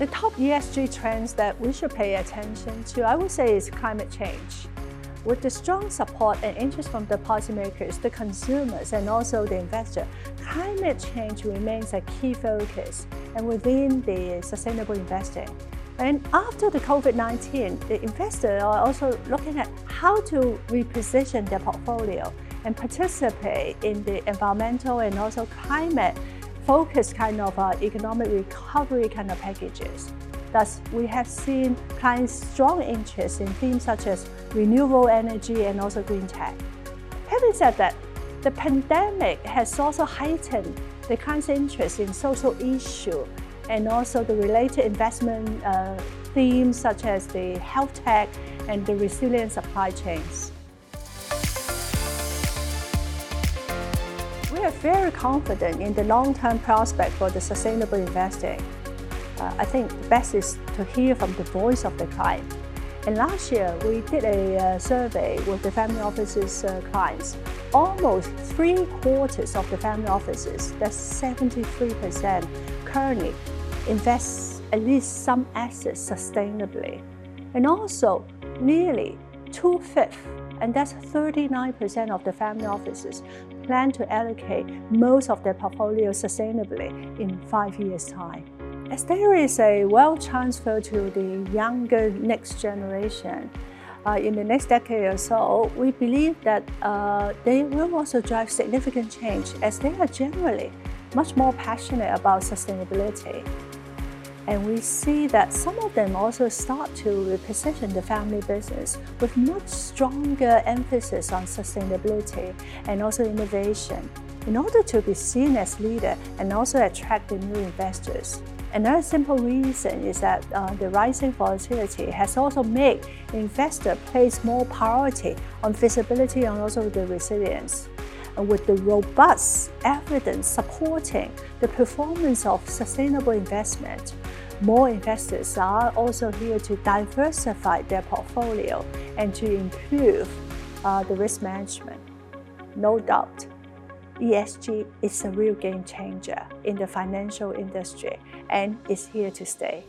The top ESG trends that we should pay attention to, I would say, is climate change. With the strong support and interest from the policymakers, the consumers, and also the investor, climate change remains a key focus and within the sustainable investing. And after the COVID-19, the investors are also looking at how to reposition their portfolio and participate in the environmental and also climate focused kind of uh, economic recovery kind of packages. Thus, we have seen clients' strong interest in themes such as renewable energy and also green tech. Having said that, the pandemic has also heightened the clients' interest in social issue and also the related investment uh, themes such as the health tech and the resilient supply chains. We are very confident in the long-term prospect for the sustainable investing. Uh, I think the best is to hear from the voice of the client. And last year, we did a uh, survey with the family offices uh, clients. Almost three quarters of the family offices, that's 73%, currently invest at least some assets sustainably. And also, nearly two-fifths, and that's 39% of the family offices, plan to allocate most of their portfolio sustainably in five years' time. As there is a wealth transfer to the younger next generation, uh, in the next decade or so, we believe that uh, they will also drive significant change as they are generally much more passionate about sustainability. And we see that some of them also start to reposition the family business with much stronger emphasis on sustainability and also innovation in order to be seen as leader and also attract the new investors. Another simple reason is that uh, the rising volatility has also made investors place more priority on visibility and also the resilience. With the robust evidence supporting the performance of sustainable investment, more investors are also here to diversify their portfolio and to improve uh, the risk management. No doubt, ESG is a real game changer in the financial industry and is here to stay.